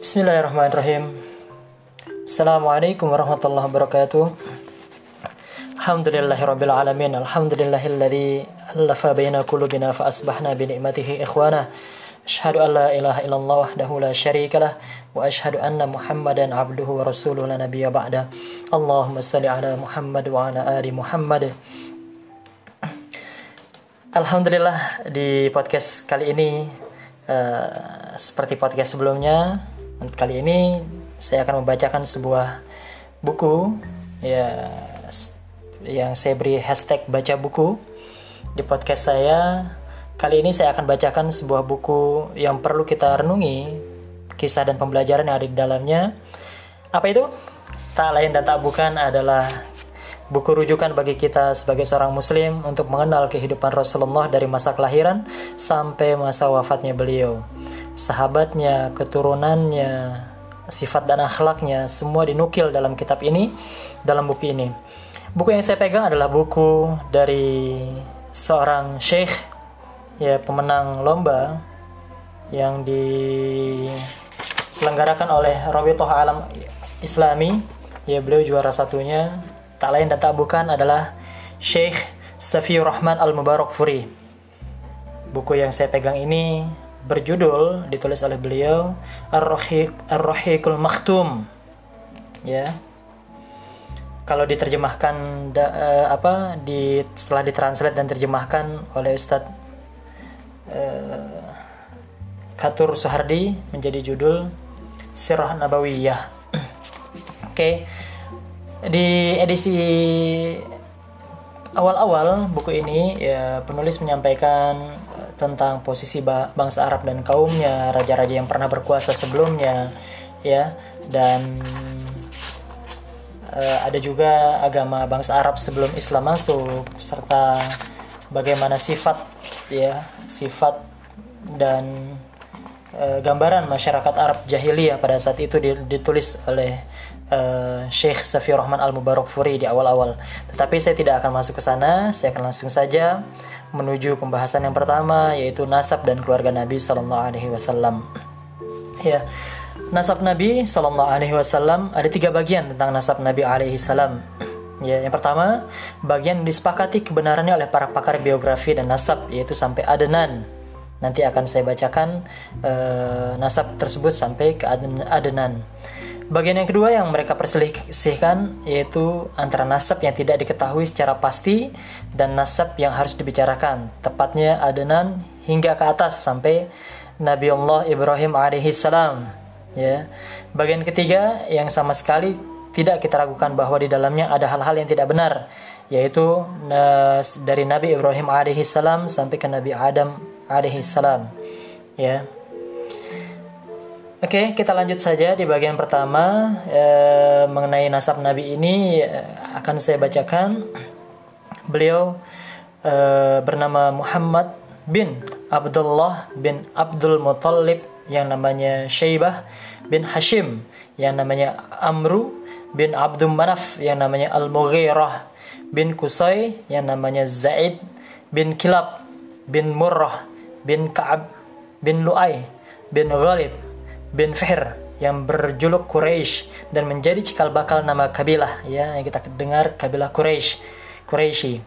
Bismillahirrahmanirrahim. Assalamualaikum warahmatullahi wabarakatuh. Alhamdulillahirabbil alamin. Alhamdulillahilladzi alafa baina qulubina fa asbahna bi ikhwana. Asyhadu an la ilaha illallah wahdahu la syarikalah wa asyhadu anna Muhammadan abduhu wa rasuluhu la nabiyya ba'da. Allahumma salli ala Muhammad wa ala ali Muhammad. Alhamdulillah di podcast kali ini uh, seperti podcast sebelumnya kali ini saya akan membacakan sebuah buku ya yang saya beri hashtag baca buku di podcast saya. Kali ini saya akan bacakan sebuah buku yang perlu kita renungi kisah dan pembelajaran yang ada di dalamnya. Apa itu? Tak lain dan tak bukan adalah buku rujukan bagi kita sebagai seorang muslim untuk mengenal kehidupan Rasulullah dari masa kelahiran sampai masa wafatnya beliau. Sahabatnya, keturunannya, sifat dan akhlaknya semua dinukil dalam kitab ini, dalam buku ini. Buku yang saya pegang adalah buku dari seorang syekh ya pemenang lomba yang diselenggarakan oleh Rabithah Alam Islami. Ya beliau juara satunya tak lain dan tak bukan adalah Syekh Safiur Rahman Al-Mubarak Furi. Buku yang saya pegang ini berjudul ditulis oleh beliau Ar-Rahiq Ar-Rahiqul Maktum. Ya. Kalau diterjemahkan da, uh, apa di setelah ditranslate dan terjemahkan oleh Ustadz uh, Katur Suhardi menjadi judul Sirah Nabawiyah. Oke. Okay di edisi awal-awal buku ini ya penulis menyampaikan eh, tentang posisi bangsa Arab dan kaumnya, raja-raja yang pernah berkuasa sebelumnya, ya, dan uh, ada juga agama bangsa Arab sebelum Islam masuk serta bagaimana sifat ya, sifat dan uh, gambaran masyarakat Arab jahiliyah pada saat itu ditulis oleh uh, Syekh Safi Rahman Al Mubarak Furi di awal-awal. Tetapi saya tidak akan masuk ke sana, saya akan langsung saja menuju pembahasan yang pertama yaitu nasab dan keluarga Nabi Sallallahu Alaihi Wasallam. Ya, nasab Nabi Sallallahu Alaihi Wasallam ada tiga bagian tentang nasab Nabi Alaihi Salam. Ya, yang pertama, bagian disepakati kebenarannya oleh para pakar biografi dan nasab yaitu sampai Adenan. Nanti akan saya bacakan uh, nasab tersebut sampai ke Adenan. Bagian yang kedua yang mereka perselisihkan yaitu antara nasab yang tidak diketahui secara pasti dan nasab yang harus dibicarakan, tepatnya adenan hingga ke atas sampai Nabi Allah Ibrahim alaihissalam. Ya. Bagian ketiga yang sama sekali tidak kita ragukan bahwa di dalamnya ada hal-hal yang tidak benar, yaitu dari Nabi Ibrahim alaihissalam sampai ke Nabi Adam alaihissalam. Ya. Oke, okay, kita lanjut saja di bagian pertama eh, mengenai nasab Nabi ini eh, akan saya bacakan. Beliau eh, bernama Muhammad bin Abdullah bin Abdul Muttalib yang namanya Syaibah bin Hashim yang namanya Amru bin Abdul Manaf yang namanya Al-Mughirah bin Kusai yang namanya Zaid bin Kilab bin Murrah bin Ka'ab bin Lu'ay bin Ghalib bin Fihr yang berjuluk Quraisy dan menjadi cikal bakal nama kabilah ya yang kita dengar kabilah Quraisy Quraisy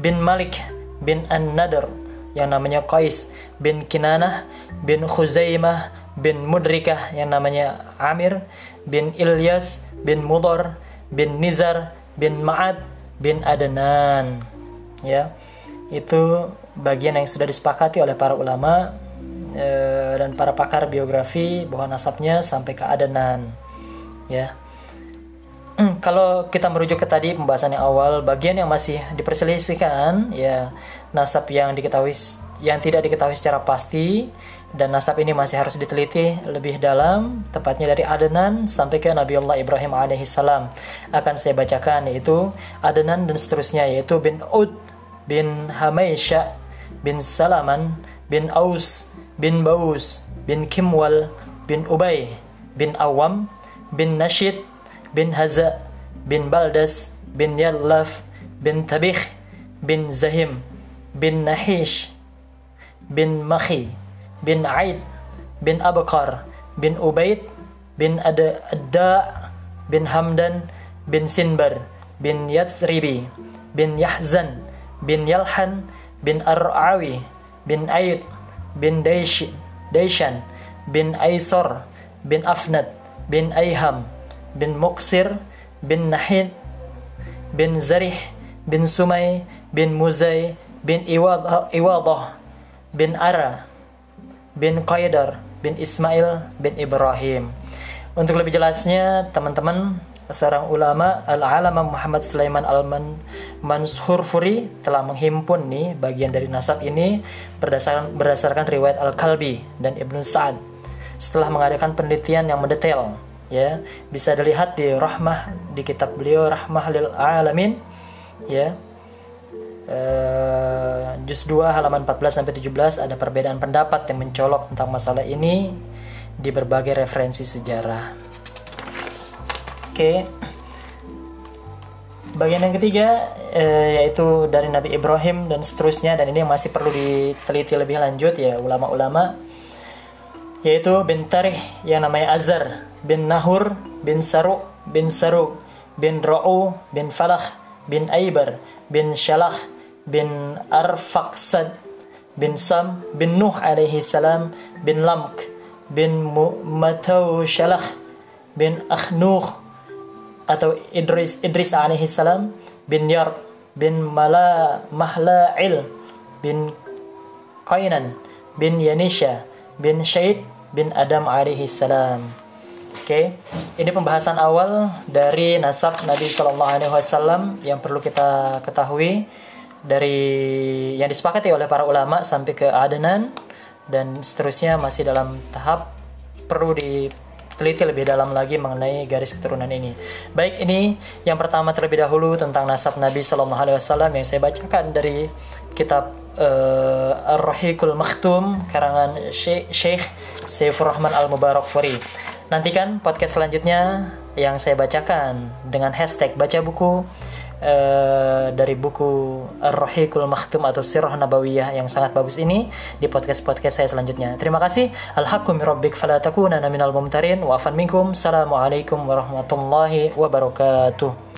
bin Malik bin An-Nadr yang namanya Qais bin Kinanah bin Khuzaimah bin Mudrikah yang namanya Amir bin Ilyas bin Mudor bin Nizar bin Ma'ad bin Adnan ya. Itu bagian yang sudah disepakati oleh para ulama e, dan para pakar biografi bahwa nasabnya sampai ke Adnan ya. Kalau kita merujuk ke tadi pembahasan yang awal bagian yang masih diperselisihkan ya nasab yang diketahui yang tidak diketahui secara pasti dan nasab ini masih harus diteliti lebih dalam tepatnya dari Adnan sampai ke Nabi Allah Ibrahim alaihissalam akan saya bacakan yaitu Adnan dan seterusnya yaitu bin Ud bin Hamaisha bin Salaman bin Aus bin Baus bin Kimwal bin Ubay bin Awam bin Nashid bin Haza bin Baldas bin Yallaf bin Tabikh bin Zahim bin Nahish bin Makhi bin Aid bin Abakar bin Ubaid bin Ada Adda bin Hamdan bin Sinbar bin Yatsribi bin Yahzan bin Yalhan bin Ar'awi bin Aid bin Daishan bin Aisor bin Afnad bin Ayham bin Muksir bin Nahid bin Zarih bin Sumay bin Muzay bin Iwadah bin Ara bin Qaidar bin Ismail bin Ibrahim. Untuk lebih jelasnya, teman-teman, seorang ulama Al-Alama Muhammad Sulaiman Al-Mansurfuri telah menghimpun nih bagian dari nasab ini berdasarkan berdasarkan riwayat Al-Kalbi dan Ibnu Sa'ad setelah mengadakan penelitian yang mendetail ya bisa dilihat di rahmah di kitab beliau rahmah lil alamin ya uh, juz 2 halaman 14 sampai 17 ada perbedaan pendapat yang mencolok tentang masalah ini di berbagai referensi sejarah. Oke. Bagian yang ketiga uh, yaitu dari Nabi Ibrahim dan seterusnya dan ini masih perlu diteliti lebih lanjut ya ulama-ulama yaitu bin Tarih yang namanya Azar bin Nahur bin Saru bin Saru bin Ra'u bin Falah bin Aibar bin Shalah bin Arfaksad bin Sam bin Nuh alaihi salam bin Lamk bin Matau Shalah bin Akhnuh atau Idris Idris alaihi salam bin Yar bin Mala Mahla'il bin Qainan bin Yanisha bin Syed bin Adam alaihi salam. Oke, okay. ini pembahasan awal dari nasab Nabi Shallallahu Alaihi Wasallam yang perlu kita ketahui dari yang disepakati oleh para ulama sampai ke Adnan dan seterusnya masih dalam tahap perlu diteliti lebih dalam lagi mengenai garis keturunan ini. Baik, ini yang pertama terlebih dahulu tentang nasab Nabi Shallallahu Alaihi Wasallam yang saya bacakan dari kitab uh, Ar-Rahiqul Maktum karangan Syekh Saifur Rahman Al-Mubarak Furi. Nantikan podcast selanjutnya yang saya bacakan dengan hashtag baca buku uh, dari buku Ar-Rahiqul Maktum atau Sirah Nabawiyah yang sangat bagus ini di podcast-podcast saya selanjutnya. Terima kasih. Al-haqqu min rabbik fala minal mumtarin wa afan minkum. Assalamualaikum warahmatullahi wabarakatuh.